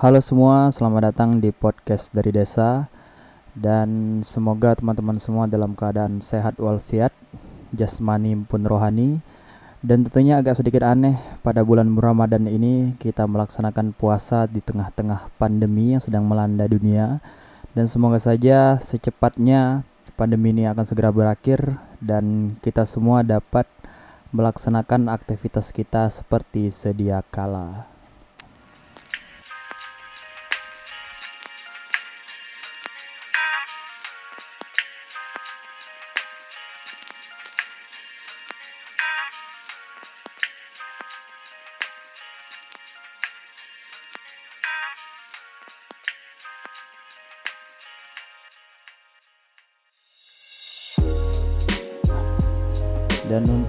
Halo semua, selamat datang di podcast dari desa dan semoga teman-teman semua dalam keadaan sehat walafiat, jasmani pun rohani. Dan tentunya agak sedikit aneh pada bulan Ramadan ini kita melaksanakan puasa di tengah-tengah pandemi yang sedang melanda dunia. Dan semoga saja secepatnya pandemi ini akan segera berakhir dan kita semua dapat melaksanakan aktivitas kita seperti sedia kala.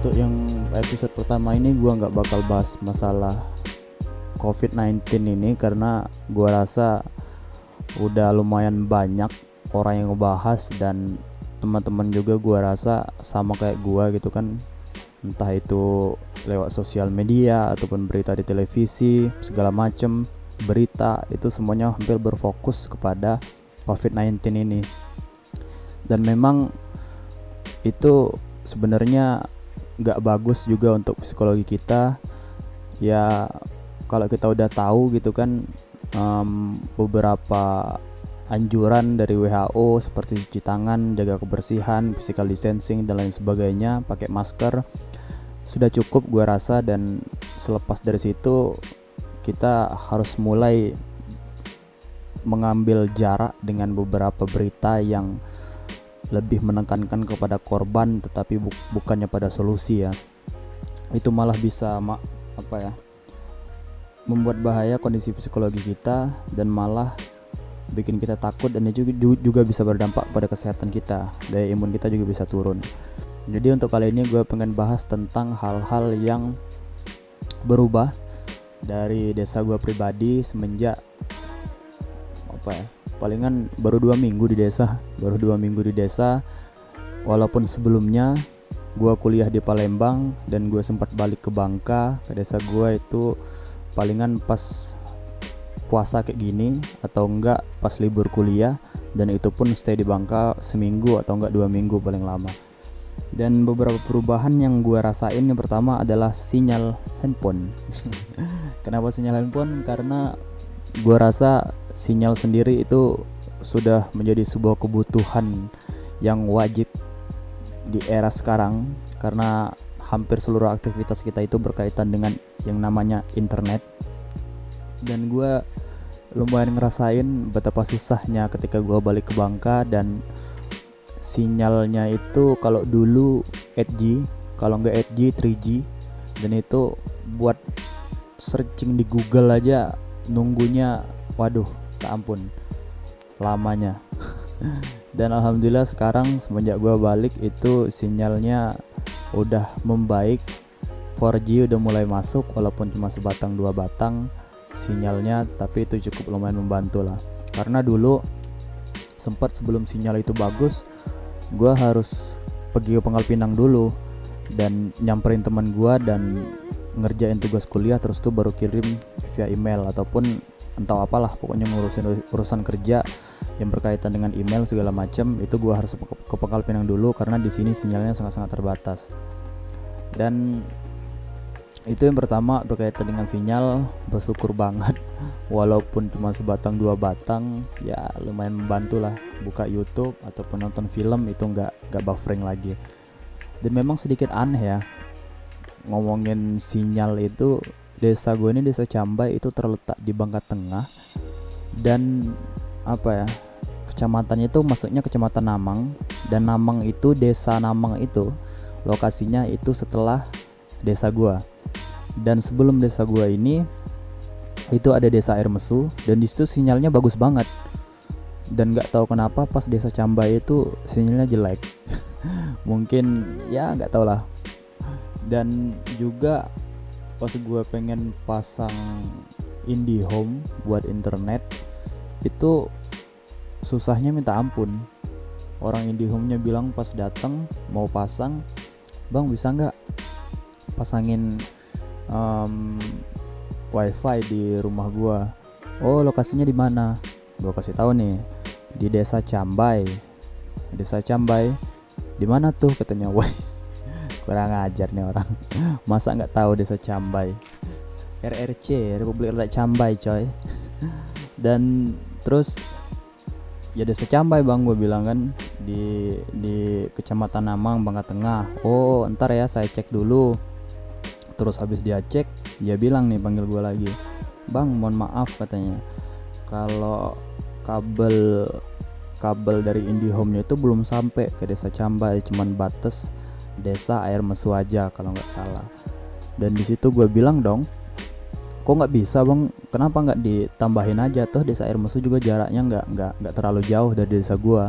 Untuk yang episode pertama ini gue nggak bakal bahas masalah COVID-19 ini karena gue rasa udah lumayan banyak orang yang ngebahas dan teman-teman juga gue rasa sama kayak gue gitu kan. Entah itu lewat sosial media ataupun berita di televisi segala macem berita itu semuanya hampir berfokus kepada COVID-19 ini. Dan memang itu sebenarnya nggak bagus juga untuk psikologi kita. Ya kalau kita udah tahu gitu kan um, beberapa anjuran dari WHO seperti cuci tangan, jaga kebersihan, physical distancing dan lain sebagainya, pakai masker sudah cukup gue rasa. Dan selepas dari situ kita harus mulai mengambil jarak dengan beberapa berita yang lebih menekankan kepada korban tetapi bu bukannya pada solusi ya. Itu malah bisa ma apa ya membuat bahaya kondisi psikologi kita dan malah bikin kita takut dan juga juga bisa berdampak pada kesehatan kita daya imun kita juga bisa turun. Jadi untuk kali ini gue pengen bahas tentang hal-hal yang berubah dari desa gue pribadi semenjak apa ya palingan baru dua minggu di desa baru dua minggu di desa. Walaupun sebelumnya gue kuliah di Palembang dan gue sempat balik ke Bangka ke desa gue itu palingan pas puasa kayak gini atau enggak pas libur kuliah dan itu pun stay di Bangka seminggu atau enggak dua minggu paling lama. Dan beberapa perubahan yang gue rasain yang pertama adalah sinyal handphone. Kenapa sinyal handphone? Karena gue rasa sinyal sendiri itu sudah menjadi sebuah kebutuhan yang wajib di era sekarang karena hampir seluruh aktivitas kita itu berkaitan dengan yang namanya internet. Dan gue lumayan ngerasain betapa susahnya ketika gue balik ke Bangka dan sinyalnya itu kalau dulu 8G kalau nggak 8G 3G dan itu buat searching di Google aja nunggunya waduh ampun. Lamanya. Dan alhamdulillah sekarang semenjak gue balik itu sinyalnya udah membaik. 4G udah mulai masuk walaupun cuma sebatang dua batang sinyalnya tapi itu cukup lumayan membantu lah. Karena dulu sempat sebelum sinyal itu bagus gue harus pergi ke Pangkal Pinang dulu dan nyamperin teman gue dan ngerjain tugas kuliah terus tuh baru kirim via email ataupun entah apalah pokoknya ngurusin urusan kerja yang berkaitan dengan email segala macam itu gua harus ke, Pangkal Pinang dulu karena di sini sinyalnya sangat-sangat terbatas. Dan itu yang pertama berkaitan dengan sinyal bersyukur banget. Walaupun cuma sebatang dua batang ya lumayan membantu lah buka YouTube ataupun nonton film itu nggak nggak buffering lagi. Dan memang sedikit aneh ya ngomongin sinyal itu desa gue ini desa Cambai itu terletak di Bangka Tengah. Dan apa ya kecamatannya itu maksudnya kecamatan Namang. Dan Namang itu desa Namang itu lokasinya itu setelah desa gue dan sebelum desa gue ini itu ada desa air mesu. Dan di situ sinyalnya bagus banget. Dan nggak tahu kenapa pas desa Cambai itu sinyalnya jelek. Mungkin ya nggak tau lah. Dan juga pas gue pengen pasang IndiHome buat internet itu susahnya minta ampun. Orang IndiHome-nya bilang pas datang mau pasang bang bisa nggak pasangin um, wifi di rumah gue oh lokasinya di mana? Gue kasih tahu nih di desa Cambai. Desa Cambai? Di mana tuh? katanya. Wes kurang ajar nih orang. Masa nggak tahu desa Cambai? RRC Republik Rakyat Cambai coy. Dan terus ya desa Cambai bang gue bilang kan di di kecamatan Namang Bangka Tengah. Oh ntar ya saya cek dulu. Terus habis dia cek dia bilang nih panggil gue lagi. Bang mohon maaf katanya. Kalau kabel kabel dari IndiHome-nya itu belum sampai ke desa Cambai cuman batas desa air mesu aja kalau nggak salah. Dan di situ gue bilang dong kok nggak bisa bang? Kenapa nggak ditambahin aja? Tuh desa air mesu juga jaraknya nggak nggak nggak terlalu jauh dari desa gue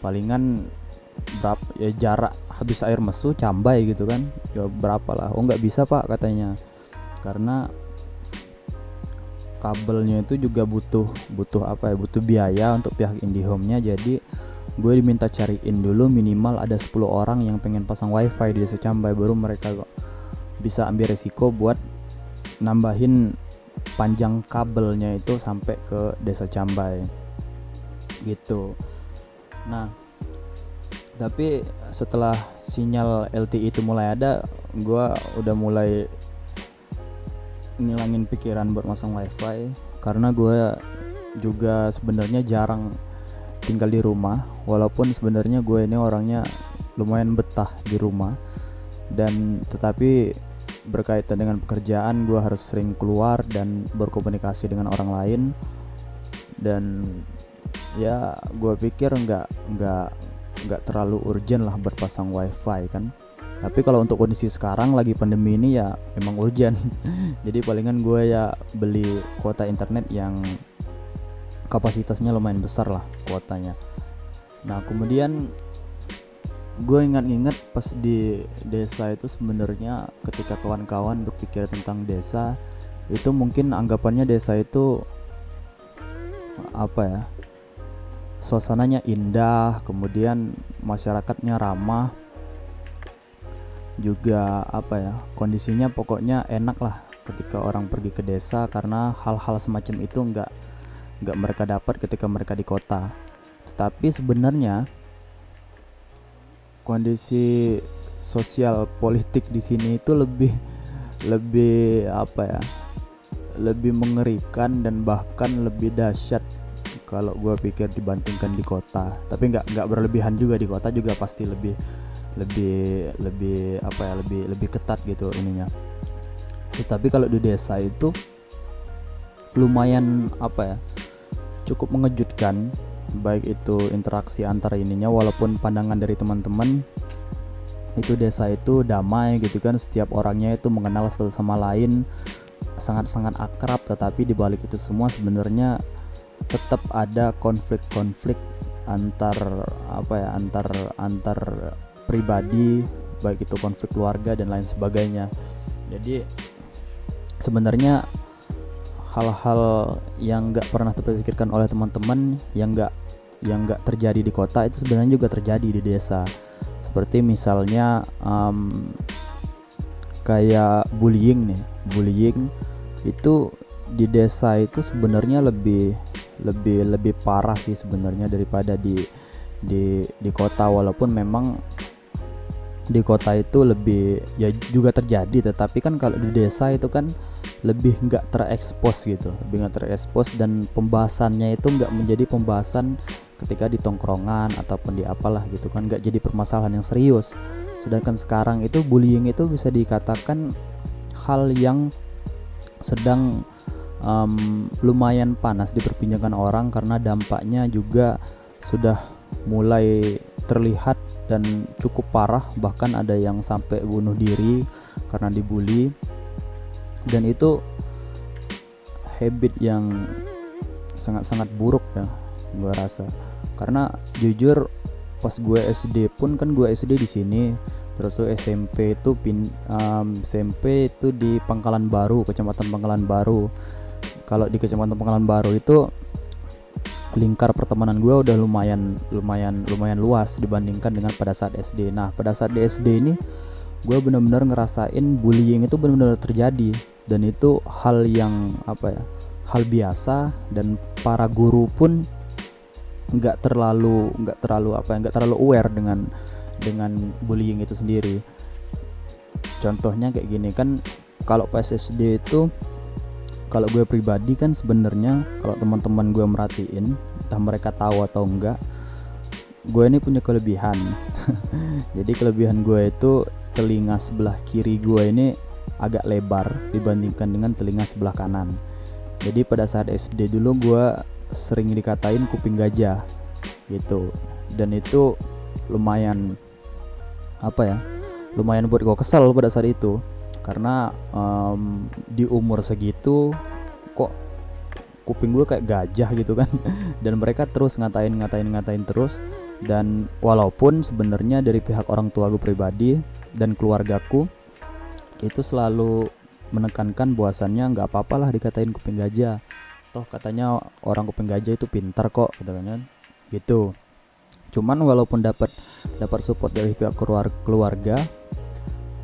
palingan berapa ya jarak habis air mesu cambai gitu kan. Ya berapa lah. Oh nggak bisa pak katanya. Karena kabelnya itu juga butuh butuh apa ya butuh biaya untuk pihak IndiHome-nya. Jadi gue diminta cariin dulu minimal ada 10 orang yang pengen pasang wifi di desa Cambai baru mereka bisa ambil resiko buat nambahin panjang kabelnya itu sampai ke desa Cambai. Gitu. Nah tapi setelah sinyal LTE itu mulai ada gue udah mulai ngilangin pikiran buat masang wifi karena gue juga sebenarnya jarang tinggal di rumah walaupun sebenarnya gue ini orangnya lumayan betah di rumah. Dan tetapi berkaitan dengan pekerjaan gue harus sering keluar dan berkomunikasi dengan orang lain. Dan ya gue pikir nggak nggak nggak terlalu urgent lah berpasang wifi kan. Tapi kalau untuk kondisi sekarang lagi pandemi ini ya memang urgent. Jadi palingan gue ya beli kuota internet yang kapasitasnya lumayan besar lah kuotanya. Nah kemudian gue ingat-ingat pas di desa itu sebenarnya ketika kawan-kawan berpikir tentang desa itu mungkin anggapannya desa itu apa ya suasananya indah kemudian masyarakatnya ramah juga apa ya kondisinya pokoknya enak lah ketika orang pergi ke desa karena hal-hal semacam itu nggak nggak mereka dapat ketika mereka di kota. Tetapi sebenarnya kondisi sosial politik di sini itu lebih lebih apa ya lebih mengerikan dan bahkan lebih dahsyat kalau gue pikir dibandingkan di kota. Tapi nggak nggak berlebihan juga di kota juga pasti lebih lebih lebih apa ya lebih lebih ketat gitu ininya. Tetapi kalau di desa itu lumayan apa ya cukup mengejutkan baik itu interaksi antar ininya walaupun pandangan dari teman-teman itu desa itu damai gitu kan setiap orangnya itu mengenal satu sama lain sangat-sangat akrab tetapi di balik itu semua sebenarnya tetap ada konflik-konflik antar apa ya antar antar pribadi baik itu konflik keluarga dan lain sebagainya. Jadi sebenarnya hal-hal yang nggak pernah terpikirkan oleh teman-teman yang nggak yang nggak terjadi di kota itu sebenarnya juga terjadi di desa. Seperti misalnya um, kayak bullying nih. Bullying itu di desa itu sebenarnya lebih lebih lebih parah sih sebenarnya daripada di di di kota. Walaupun memang di kota itu lebih ya juga terjadi tetapi kan kalau di desa itu kan lebih nggak terekspos gitu lebih nggak terekspos dan pembahasannya itu nggak menjadi pembahasan ketika di tongkrongan ataupun di apalah gitu kan nggak jadi permasalahan yang serius. Sedangkan sekarang itu bullying itu bisa dikatakan hal yang sedang um, lumayan panas diperbincangkan orang karena dampaknya juga sudah mulai terlihat dan cukup parah bahkan ada yang sampai bunuh diri karena dibully. Dan itu habit yang sangat-sangat buruk ya gue rasa. Karena jujur pas gue SD pun kan gue SD di sini terus tuh SMP itu pin um, SMP itu di Pangkalan Baru kecamatan Pangkalan Baru. Kalau di kecamatan Pangkalan Baru itu lingkar pertemanan gue udah lumayan lumayan lumayan luas dibandingkan dengan pada saat SD. Nah pada saat di SD ini gue benar-benar ngerasain bullying itu benar-benar terjadi dan itu hal yang apa ya hal biasa dan para guru pun nggak terlalu nggak terlalu apa ya, nggak terlalu aware dengan dengan bullying itu sendiri contohnya kayak gini kan kalau PSSD itu kalau gue pribadi kan sebenarnya kalau teman-teman gue merhatiin entah mereka tahu atau enggak gue ini punya kelebihan. Jadi kelebihan gue itu telinga sebelah kiri gue ini agak lebar dibandingkan dengan telinga sebelah kanan. Jadi pada saat SD dulu gue sering dikatain kuping gajah gitu. Dan itu lumayan apa ya lumayan buat gue kesel pada saat itu karena um, di umur segitu kok kuping gue kayak gajah gitu kan. Dan mereka terus ngatain ngatain ngatain terus. Dan walaupun sebenarnya dari pihak orang tua gue pribadi dan keluargaku itu selalu menekankan bahwasannya nggak apa-apa lah dikatain kuping gajah. Toh katanya orang kuping gajah itu pintar kok gitu kan gitu. Cuman walaupun dapat dapat support dari pihak keluarga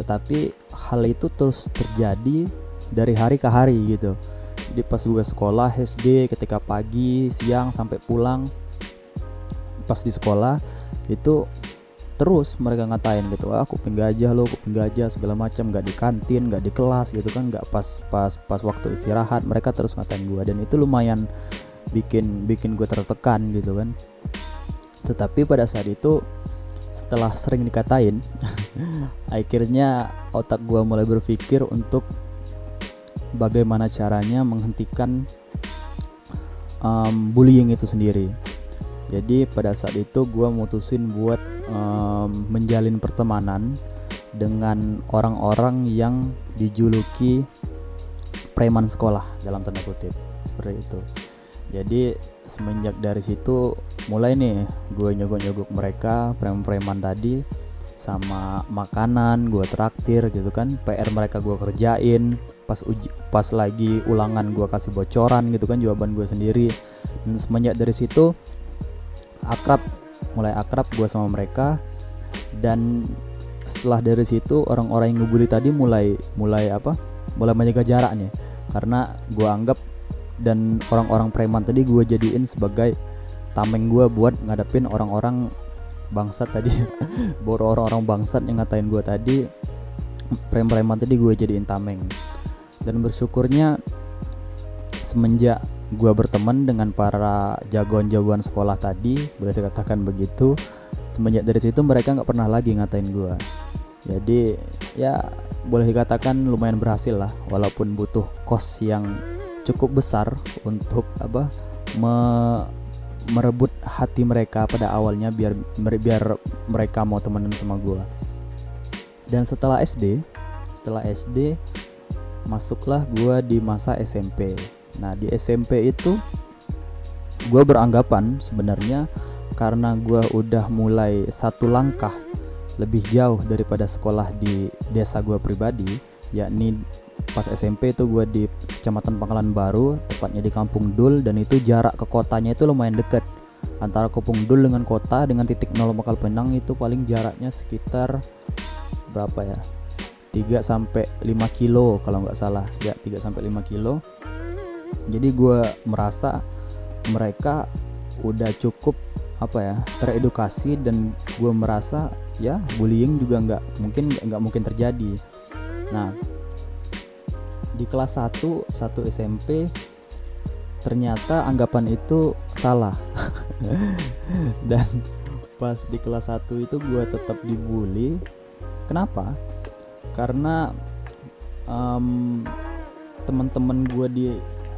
tetapi hal itu terus terjadi dari hari ke hari gitu. Jadi pas gue sekolah SD ketika pagi siang sampai pulang pas di sekolah itu terus mereka ngatain gitu ah kuping gajah lo kuping gajah segala macam nggak di kantin nggak di kelas gitu kan nggak pas pas pas waktu istirahat mereka terus ngatain gue. Dan itu lumayan bikin bikin gue tertekan gitu kan. Tetapi pada saat itu setelah sering dikatain akhirnya otak gue mulai berpikir untuk bagaimana caranya menghentikan um, bullying itu sendiri. Jadi pada saat itu gue mutusin buat um, menjalin pertemanan dengan orang-orang yang dijuluki preman sekolah dalam tanda kutip. Seperti itu. Jadi semenjak dari situ mulai nih gue nyogok-nyogok mereka preman-preman tadi sama makanan gue traktir gitu kan PR mereka gue kerjain pas uji pas lagi ulangan gue kasih bocoran gitu kan jawaban gue sendiri. Dan semenjak dari situ akrab mulai akrab gue sama mereka. Dan setelah dari situ orang-orang yang ngebully tadi mulai mulai apa mulai menjaga jarak nih. Karena gue anggap dan orang-orang preman tadi gue jadiin sebagai tameng gue buat ngadepin orang-orang bangsat tadi. Buat orang-orang bangsat yang ngatain gue tadi. Preman-preman tadi gue jadiin tameng. Dan bersyukurnya semenjak gue berteman dengan para jagoan-jagoan sekolah tadi boleh dikatakan begitu semenjak dari situ mereka nggak pernah lagi ngatain gue jadi ya boleh dikatakan lumayan berhasil lah walaupun butuh kos yang cukup besar untuk apa me, merebut hati mereka pada awalnya biar biar mereka mau temenan sama gue dan setelah SD setelah SD masuklah gue di masa SMP nah di SMP itu gue beranggapan sebenarnya karena gue udah mulai satu langkah lebih jauh daripada sekolah di desa gue pribadi yakni pas SMP itu gue di Kecamatan Pangkalan Baru tepatnya di Kampung Dul dan itu jarak ke kotanya itu lumayan deket. Antara Kampung Dul dengan kota dengan titik nol Makal Penang itu paling jaraknya sekitar berapa ya? 3 sampai 5 kilo kalau nggak salah. Ya 3 sampai 5 kilo. Jadi gue merasa mereka udah cukup apa ya teredukasi dan gue merasa ya bullying juga nggak mungkin nggak mungkin terjadi. Nah di kelas 1 satu SMP ternyata anggapan itu salah. Dan pas di kelas 1 itu gue tetap dibully. Kenapa? Karena um, teman-teman gue di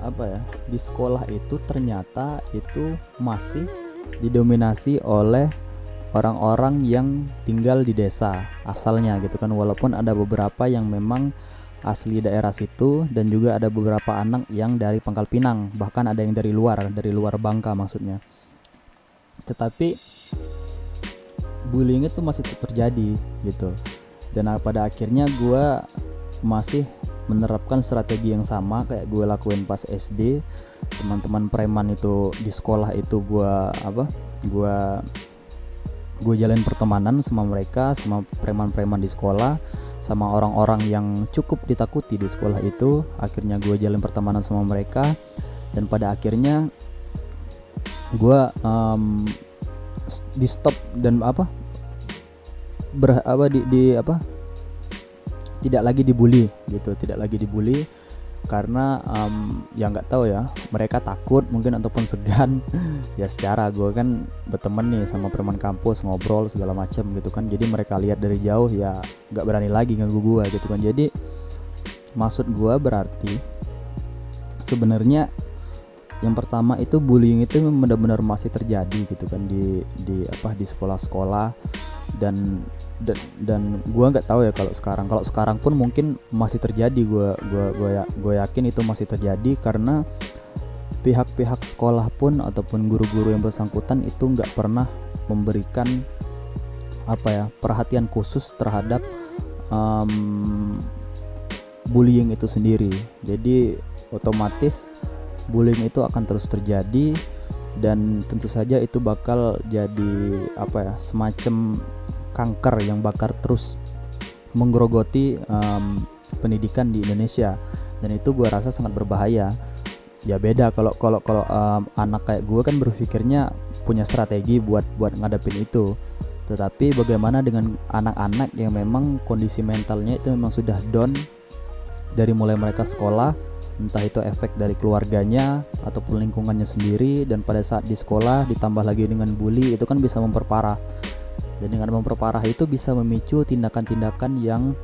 apa ya di sekolah itu ternyata itu masih didominasi oleh orang-orang yang tinggal di desa asalnya gitu kan. Walaupun ada beberapa yang memang asli daerah situ dan juga ada beberapa anak yang dari Pangkal Pinang bahkan ada yang dari luar dari luar Bangka maksudnya. Tetapi bullying itu masih terjadi gitu. Dan pada akhirnya gue masih menerapkan strategi yang sama kayak gue lakuin pas SD teman-teman preman itu di sekolah itu gue apa gue gue jalin pertemanan sama mereka sama preman-preman di sekolah sama orang-orang yang cukup ditakuti di sekolah itu. Akhirnya gue jalin pertemanan sama mereka. Dan pada akhirnya gue um, di stop dan apa ber apa di, di apa tidak lagi dibully gitu tidak lagi dibully karena um, ya nggak tahu ya mereka takut mungkin ataupun segan. Ya secara gue kan berteman nih sama preman kampus ngobrol segala macam gitu kan. Jadi mereka lihat dari jauh ya nggak berani lagi ganggu gue gitu kan. Jadi maksud gue berarti sebenarnya yang pertama itu bullying itu benar-benar masih terjadi gitu kan di di apa di sekolah-sekolah dan dan dan gue nggak tahu ya kalau sekarang. Kalau sekarang pun mungkin masih terjadi. Gue gue gue ya gue yakin itu masih terjadi karena pihak-pihak sekolah pun ataupun guru-guru yang bersangkutan itu nggak pernah memberikan apa ya perhatian khusus terhadap um, bullying itu sendiri. Jadi otomatis bullying itu akan terus terjadi dan tentu saja itu bakal jadi apa ya semacam kanker yang bakar terus menggerogoti um, pendidikan di Indonesia. Dan itu gue rasa sangat berbahaya. Ya beda kalau kalau kalau um, anak kayak gue kan berpikirnya punya strategi buat buat ngadepin itu. Tetapi bagaimana dengan anak-anak yang memang kondisi mentalnya itu memang sudah down dari mulai mereka sekolah entah itu efek dari keluarganya ataupun lingkungannya sendiri dan pada saat di sekolah ditambah lagi dengan bully itu kan bisa memperparah. Dan dengan memperparah itu bisa memicu tindakan-tindakan yang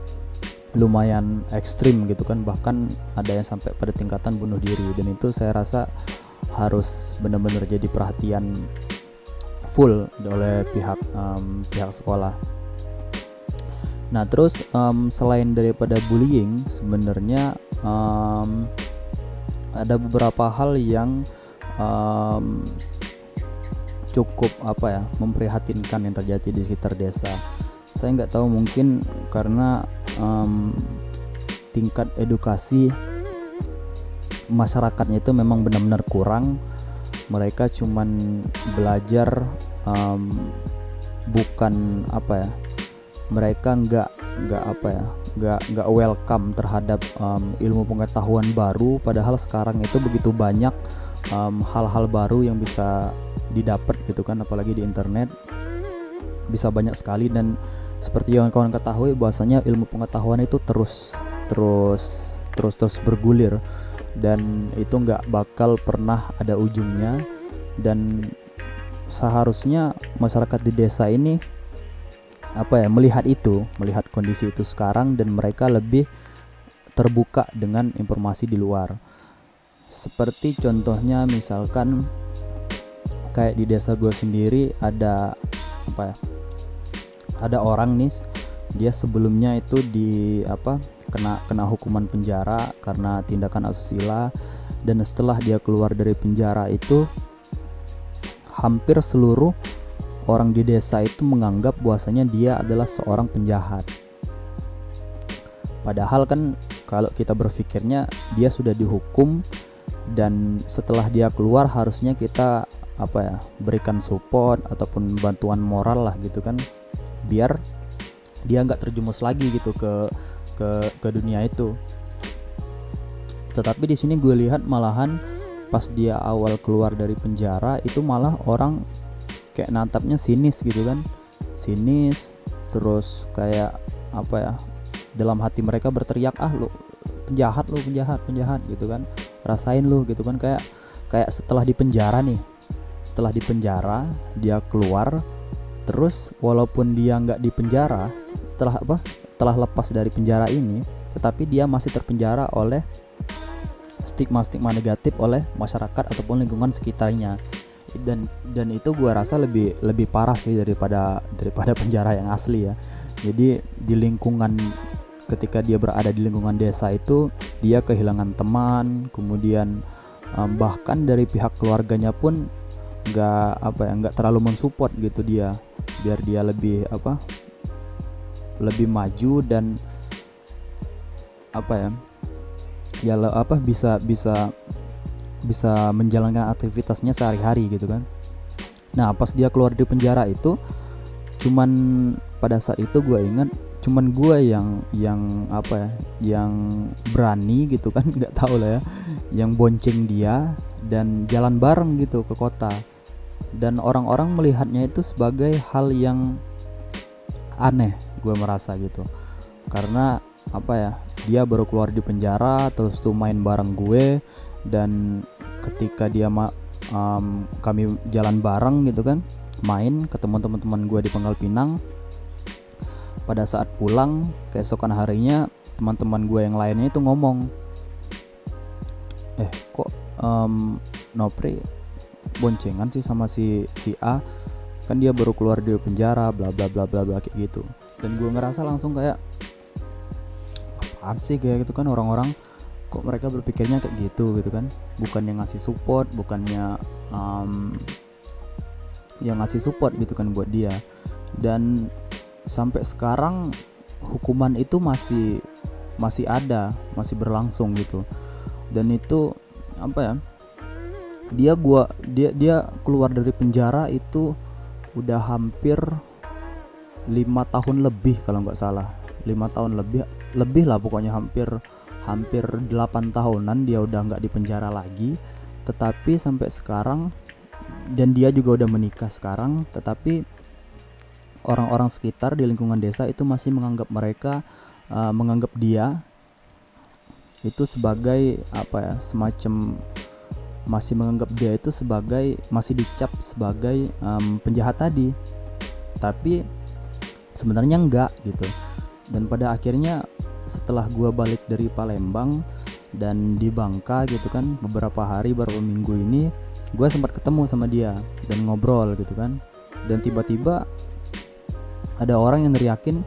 lumayan ekstrim gitu kan. Bahkan ada yang sampai pada tingkatan bunuh diri. Dan itu saya rasa harus benar-benar jadi perhatian full oleh pihak um, pihak sekolah. Nah terus um, selain daripada bullying sebenarnya um, ada beberapa hal yang um, cukup apa ya memprihatinkan yang terjadi di sekitar desa. Saya nggak tahu mungkin karena um, tingkat edukasi masyarakatnya itu memang benar-benar kurang. Mereka cuman belajar um, bukan apa ya mereka nggak nggak apa ya nggak nggak welcome terhadap um, ilmu pengetahuan baru padahal sekarang itu begitu banyak hal-hal um, baru yang bisa didapat gitu kan apalagi di internet. Bisa banyak sekali dan seperti yang kawan ketahui bahwasanya ilmu pengetahuan itu terus terus terus terus bergulir. Dan itu nggak bakal pernah ada ujungnya. Dan seharusnya masyarakat di desa ini apa ya melihat itu melihat kondisi itu sekarang dan mereka lebih terbuka dengan informasi di luar. Seperti contohnya misalkan kayak di desa gue sendiri ada apa ya ada orang nih dia sebelumnya itu di apa kena kena hukuman penjara karena tindakan asusila dan setelah dia keluar dari penjara itu hampir seluruh orang di desa itu menganggap bahwasanya dia adalah seorang penjahat. Padahal kan kalau kita berpikirnya dia sudah dihukum dan setelah dia keluar harusnya kita apa ya berikan support ataupun bantuan moral lah gitu kan. Biar dia nggak terjumus lagi gitu ke ke ke dunia itu. Tetapi di sini gue lihat malahan pas dia awal keluar dari penjara itu malah orang kayak natapnya sinis gitu kan. Sinis terus kayak apa ya dalam hati mereka berteriak ah lu penjahat lu penjahat penjahat gitu kan. Rasain lu gitu kan. Kayak kayak setelah di penjara nih. Setelah di penjara dia keluar terus walaupun dia nggak di penjara setelah apa telah lepas dari penjara ini tetapi dia masih terpenjara oleh stigma-stigma negatif oleh masyarakat ataupun lingkungan sekitarnya dan dan itu gua rasa lebih lebih parah sih daripada daripada penjara yang asli ya. Jadi di lingkungan ketika dia berada di lingkungan desa itu dia kehilangan teman kemudian um, bahkan dari pihak keluarganya pun nggak apa ya nggak terlalu mensupport gitu dia biar dia lebih apa lebih maju dan apa ya ya apa bisa bisa bisa menjalankan aktivitasnya sehari-hari gitu kan. Nah pas dia keluar dari penjara itu cuman pada saat itu gue ingat cuman gue yang yang apa ya yang berani gitu kan nggak tahu lah ya yang bonceng dia dan jalan bareng gitu ke kota. Dan orang-orang melihatnya itu sebagai hal yang aneh gue merasa gitu. Karena apa ya dia baru keluar di penjara terus tuh main bareng gue dan ketika dia ma um, kami jalan bareng gitu kan main ketemu teman-teman gue di Pangkal Pinang pada saat pulang keesokan harinya teman-teman gue yang lainnya itu ngomong eh kok um, Nopri boncengan sih sama si si A? Kan dia baru keluar dari penjara bla bla bla bla bla kayak gitu. Dan gue ngerasa langsung kayak apaan sih? kayak gitu kan orang-orang kok mereka berpikirnya kayak gitu gitu kan? Bukannya ngasih support bukannya um, yang ngasih support gitu kan buat dia. Dan sampai sekarang hukuman itu masih masih ada masih berlangsung gitu. Dan itu apa ya dia gua dia dia keluar dari penjara itu udah hampir lima tahun lebih kalau nggak salah. Lima tahun lebih lebih lah pokoknya hampir hampir 8 tahunan dia udah nggak di penjara lagi. Tetapi sampai sekarang dan dia juga udah menikah sekarang tetapi orang-orang sekitar di lingkungan desa itu masih menganggap mereka uh, menganggap dia itu sebagai apa ya semacam masih menganggap dia itu sebagai masih dicap sebagai um, penjahat tadi. Tapi sebenarnya enggak gitu. Dan pada akhirnya setelah gua balik dari Palembang dan di Bangka gitu kan beberapa hari baru minggu ini gue sempat ketemu sama dia dan ngobrol gitu kan. Dan tiba-tiba ada orang yang teriakin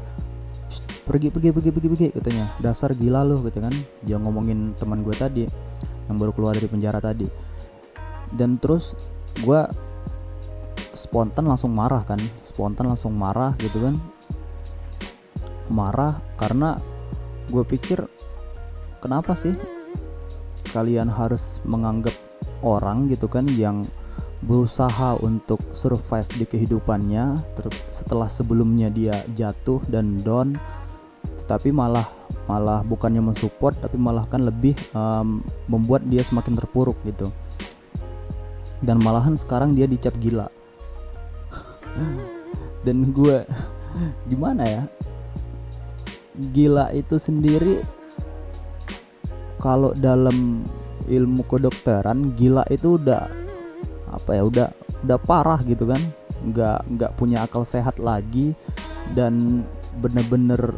pergi pergi pergi pergi pergi katanya. Dasar gila loh gitu kan. Dia ngomongin teman gue tadi yang baru keluar dari penjara tadi. Dan terus gue spontan langsung marah kan spontan langsung marah gitu kan. Marah karena gue pikir kenapa sih kalian harus menganggap orang gitu kan yang berusaha untuk survive di kehidupannya setelah sebelumnya dia jatuh dan down tetapi malah malah bukannya mensupport tapi malah kan lebih um, membuat dia semakin terpuruk gitu. Dan malahan sekarang dia dicap gila. Dan gue gimana ya gila itu sendiri kalau dalam ilmu kedokteran gila itu udah apa ya udah udah parah gitu kan. Nggak nggak punya akal sehat lagi dan bener-bener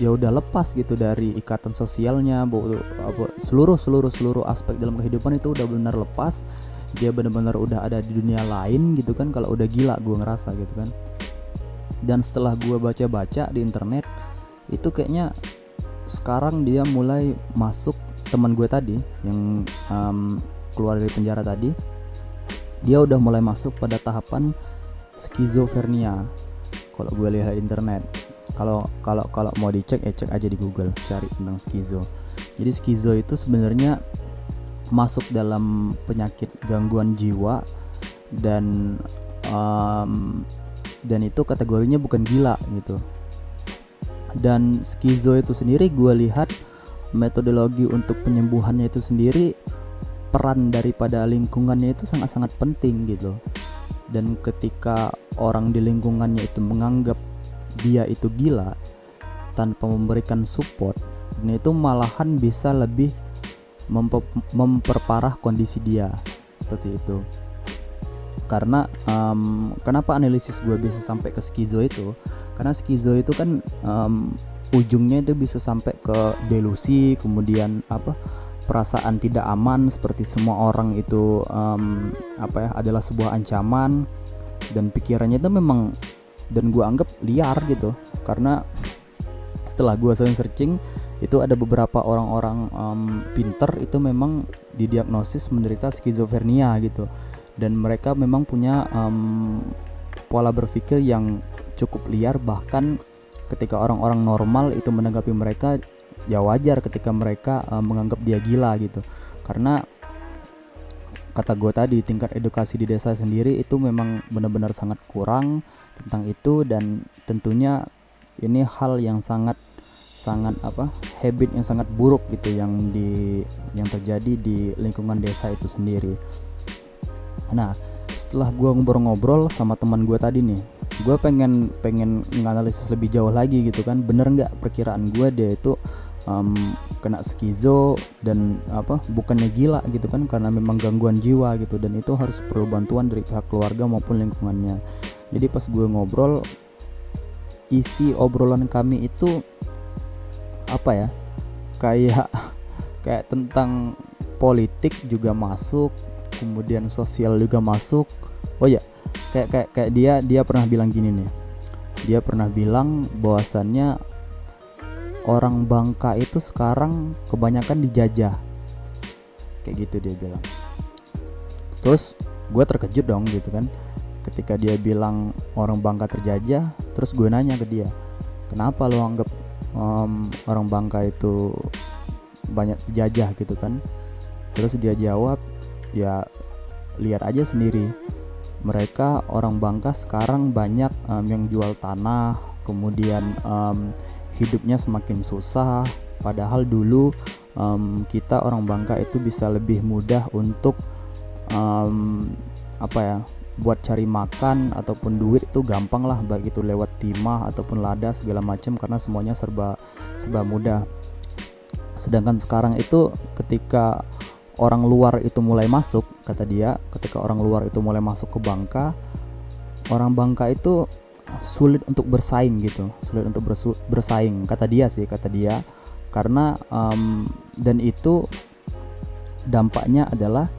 ya udah lepas gitu dari ikatan sosialnya seluruh seluruh seluruh aspek dalam kehidupan itu udah benar lepas. Dia benar-benar udah ada di dunia lain gitu kan kalau udah gila gue ngerasa gitu kan. Dan setelah gue baca-baca di internet itu kayaknya sekarang dia mulai masuk teman gue tadi yang um, keluar dari penjara tadi. Dia udah mulai masuk pada tahapan skizofrenia kalau gue lihat internet. Kalau kalau kalau mau dicek ya cek aja di Google cari tentang skizo. Jadi skizo itu sebenarnya masuk dalam penyakit gangguan jiwa dan um, dan itu kategorinya bukan gila gitu dan skizo itu sendiri gue lihat metodologi untuk penyembuhannya itu sendiri peran daripada lingkungannya itu sangat-sangat penting gitu. Dan ketika orang di lingkungannya itu menganggap dia itu gila tanpa memberikan support dan itu malahan bisa lebih memperparah kondisi dia seperti itu. Karena um, kenapa analisis gue bisa sampai ke skizo itu karena skizo itu kan um, ujungnya itu bisa sampai ke delusi kemudian apa perasaan tidak aman seperti semua orang itu um, apa ya adalah sebuah ancaman. Dan pikirannya itu memang dan gue anggap liar gitu. Karena setelah gue sering searching itu ada beberapa orang-orang um, pinter itu memang didiagnosis menderita skizofrenia gitu. Dan mereka memang punya um, pola berpikir yang cukup liar bahkan ketika orang-orang normal itu menanggapi mereka ya wajar ketika mereka uh, menganggap dia gila gitu. Karena kata gue tadi tingkat edukasi di desa sendiri itu memang benar-benar sangat kurang tentang itu dan tentunya ini hal yang sangat sangat apa habit yang sangat buruk gitu yang di yang terjadi di lingkungan desa itu sendiri. Nah setelah gue ngobrol-ngobrol sama teman gue tadi nih gue pengen pengen nganalisis lebih jauh lagi gitu kan. Bener nggak perkiraan gue dia itu um, kena skizo dan apa bukannya gila gitu kan karena memang gangguan jiwa gitu. Dan itu harus perlu bantuan dari pihak keluarga maupun lingkungannya. Jadi pas gue ngobrol isi obrolan kami itu apa ya kayak kayak tentang politik juga masuk kemudian sosial juga masuk. Oh ya kayak kayak kayak dia dia pernah bilang gini nih. Dia pernah bilang bahwasannya orang Bangka itu sekarang kebanyakan dijajah. Kayak gitu dia bilang. Terus gue terkejut dong gitu kan. Ketika dia bilang orang Bangka terjajah terus gue nanya ke dia kenapa lo anggap um, orang Bangka itu banyak dijajah? gitu kan. Terus dia jawab ya lihat aja sendiri mereka orang Bangka sekarang banyak um, yang jual tanah kemudian um, hidupnya semakin susah. Padahal dulu um, kita orang Bangka itu bisa lebih mudah untuk um, apa ya buat cari makan ataupun duit itu gampang lah baik itu lewat timah ataupun lada segala macam karena semuanya serba serba mudah. Sedangkan sekarang itu ketika orang luar itu mulai masuk kata dia ketika orang luar itu mulai masuk ke Bangka orang Bangka itu sulit untuk bersaing gitu sulit untuk bersaing kata dia sih kata dia karena um, dan itu dampaknya adalah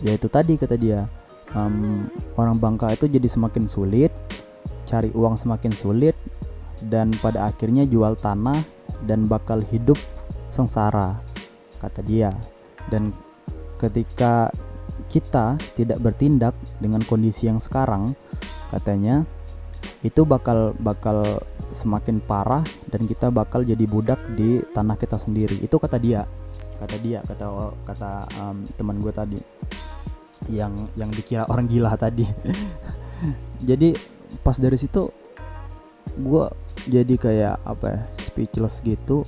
yaitu tadi kata dia um, orang Bangka itu jadi semakin sulit, cari uang semakin sulit, dan pada akhirnya jual tanah dan bakal hidup sengsara, kata dia. Dan ketika kita tidak bertindak dengan kondisi yang sekarang, katanya itu bakal bakal semakin parah dan kita bakal jadi budak di tanah kita sendiri. Itu kata dia, kata dia, kata kata um, teman gue tadi. Yang yang dikira orang gila tadi. Jadi pas dari situ gue jadi kayak apa ya speechless gitu.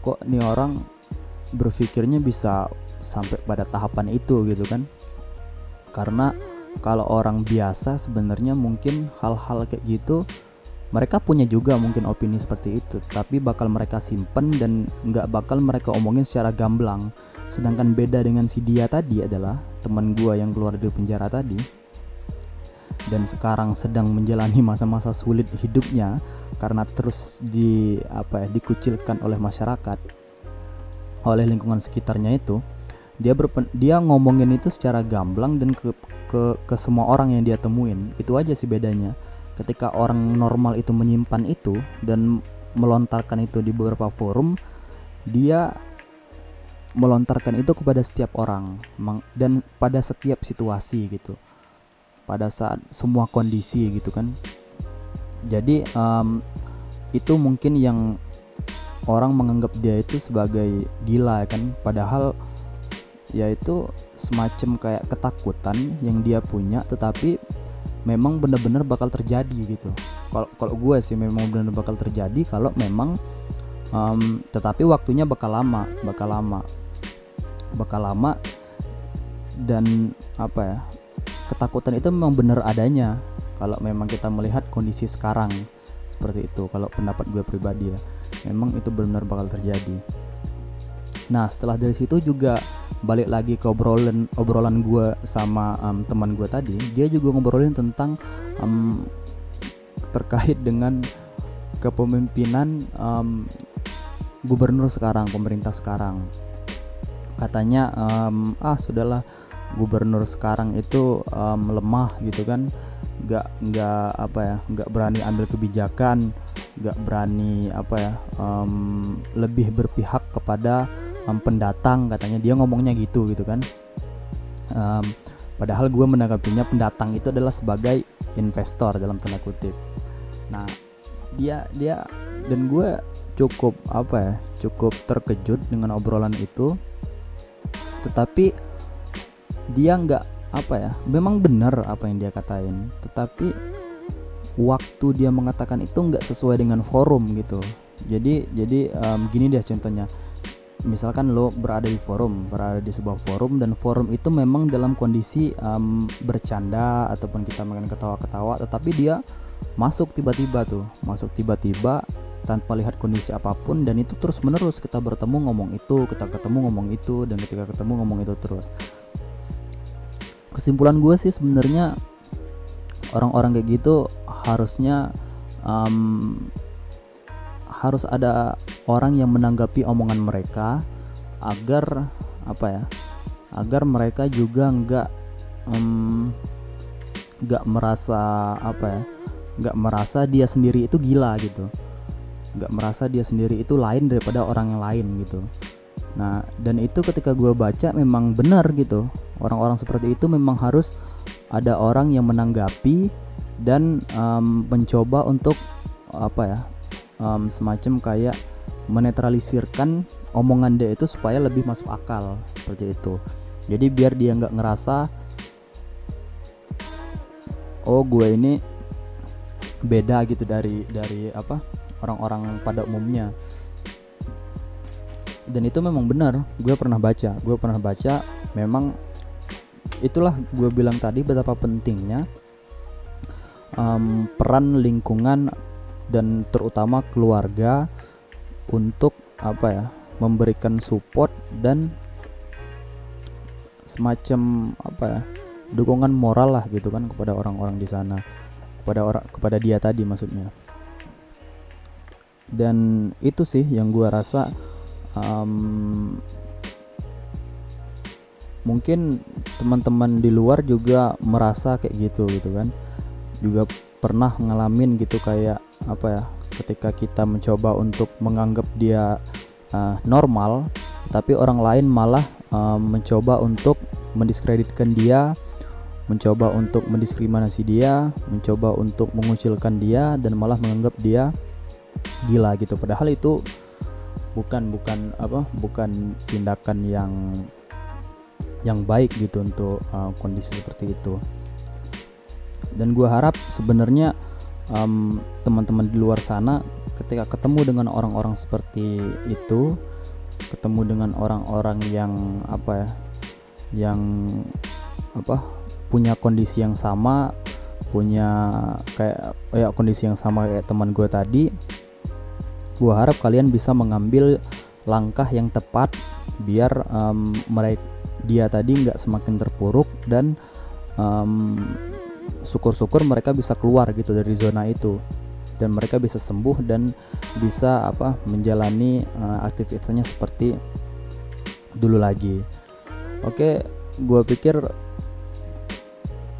Kok nih orang berpikirnya bisa sampai pada tahapan itu gitu kan. Karena kalau orang biasa sebenarnya mungkin hal-hal kayak gitu mereka punya juga mungkin opini seperti itu. Tapi bakal mereka simpen dan nggak bakal mereka omongin secara gamblang. Sedangkan beda dengan si dia tadi adalah teman gue yang keluar dari penjara tadi. Dan sekarang sedang menjalani masa-masa sulit hidupnya karena terus di apa ya dikucilkan oleh masyarakat oleh lingkungan sekitarnya itu dia berpen, dia ngomongin itu secara gamblang dan ke, ke ke semua orang yang dia temuin. Itu aja sih bedanya. Ketika orang normal itu menyimpan itu dan melontarkan itu di beberapa forum dia melontarkan itu kepada setiap orang dan pada setiap situasi gitu. Pada saat semua kondisi gitu kan. Jadi um, itu mungkin yang orang menganggap dia itu sebagai gila kan. Padahal yaitu semacam kayak ketakutan yang dia punya tetapi memang benar-benar bakal terjadi gitu. Kalau kalau gue sih memang benar-benar bakal terjadi kalau memang um, tetapi waktunya bakal lama bakal lama bakal lama dan apa ya ketakutan itu memang benar adanya kalau memang kita melihat kondisi sekarang seperti itu kalau pendapat gue pribadi ya. Memang itu benar bakal terjadi. Nah setelah dari situ juga balik lagi ke obrolan obrolan gue sama um, teman gue tadi dia juga ngobrolin tentang um, terkait dengan kepemimpinan um, gubernur sekarang pemerintah sekarang. Katanya um, ah sudahlah gubernur sekarang itu um, lemah gitu kan. Nggak nggak apa ya nggak berani ambil kebijakan nggak berani apa ya um, lebih berpihak kepada um, pendatang katanya. Dia ngomongnya gitu gitu kan. Um, padahal gue menanggapinya pendatang itu adalah sebagai investor dalam tanda kutip. Nah dia dia dan gue cukup apa ya cukup terkejut dengan obrolan itu. Tetapi dia nggak apa ya memang benar apa yang dia katain. Tetapi waktu dia mengatakan itu nggak sesuai dengan forum gitu. Jadi jadi um, gini deh contohnya misalkan lo berada di forum berada di sebuah forum dan forum itu memang dalam kondisi um, bercanda ataupun kita main ketawa-ketawa tetapi dia masuk tiba-tiba tuh masuk tiba-tiba tanpa lihat kondisi apa pun dan itu terus menerus kita bertemu ngomong itu kita ketemu ngomong itu dan ketika ketemu ngomong itu terus. Kesimpulan gue sih sebenarnya orang-orang kayak gitu harusnya um, harus ada orang yang menanggapi omongan mereka agar apa ya agar mereka juga nggak nggak um, merasa apa ya nggak merasa dia sendiri itu gila gitu. Nggak merasa dia sendiri itu lain daripada orang yang lain gitu. Nah dan itu ketika gue baca memang benar gitu. Orang-orang seperti itu memang harus ada orang yang menanggapi dan um, mencoba untuk apa ya um, semacam kayak menetralisirkan omongan dia itu supaya lebih masuk akal seperti itu. Jadi biar dia nggak ngerasa oh gue ini beda gitu dari dari apa orang-orang pada umumnya. Dan itu memang benar gue pernah baca. Gue pernah baca memang itulah gue bilang tadi betapa pentingnya um, peran lingkungan dan terutama keluarga untuk apa ya memberikan support dan semacam apa ya dukungan moral lah gitu kan kepada orang-orang di sana. Kepada orang kepada dia tadi maksudnya. Dan itu sih yang gue rasa um, mungkin teman-teman di luar juga merasa kayak gitu gitu kan. Juga pernah ngalamin gitu kayak apa ya ketika kita mencoba untuk menganggap dia uh, normal tapi orang lain malah uh, mencoba untuk mendiskreditkan dia mencoba untuk mendiskriminasi dia mencoba untuk mengucilkan dia dan malah menganggap dia gila gitu. Padahal itu bukan bukan apa bukan tindakan yang yang baik gitu untuk uh, kondisi seperti itu. Dan gue harap sebenarnya um, teman-teman di luar sana ketika ketemu dengan orang-orang seperti itu ketemu dengan orang-orang yang apa ya yang apa punya kondisi yang sama punya kayak ya kondisi yang sama kayak teman gue tadi gue harap kalian bisa mengambil langkah yang tepat biar um, mereka dia tadi nggak semakin terpuruk dan um, syukur-syukur mereka bisa keluar gitu dari zona itu. Dan mereka bisa sembuh dan bisa apa menjalani uh, aktivitasnya seperti dulu lagi. Oke gue pikir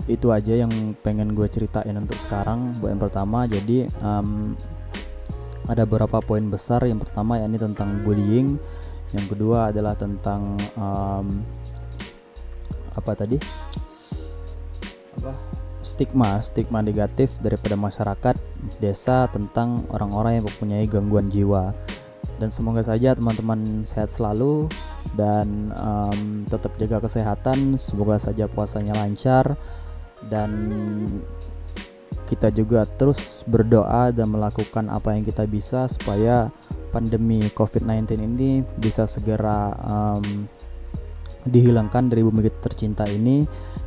itu aja yang pengen gue ceritain untuk sekarang yang pertama. Jadi um, ada beberapa poin besar. Yang pertama ya ini tentang bullying. Yang kedua adalah tentang um, apa tadi? Apa stigma stigma negatif daripada masyarakat desa tentang orang-orang yang mempunyai gangguan jiwa. Dan semoga saja teman-teman sehat selalu dan um, tetap jaga kesehatan. Semoga saja puasanya lancar dan kita juga terus berdoa dan melakukan apa yang kita bisa supaya pandemi COVID-19 ini bisa segera um, dihilangkan dari bumi tercinta ini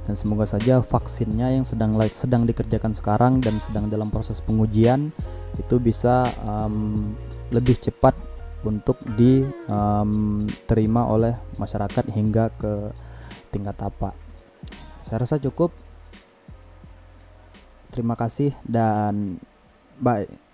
dan semoga saja vaksinnya yang sedang sedang dikerjakan sekarang dan sedang dalam proses pengujian itu bisa um, lebih cepat untuk diterima um, oleh masyarakat hingga ke tingkat apa. Saya rasa cukup. Terima kasih dan bye.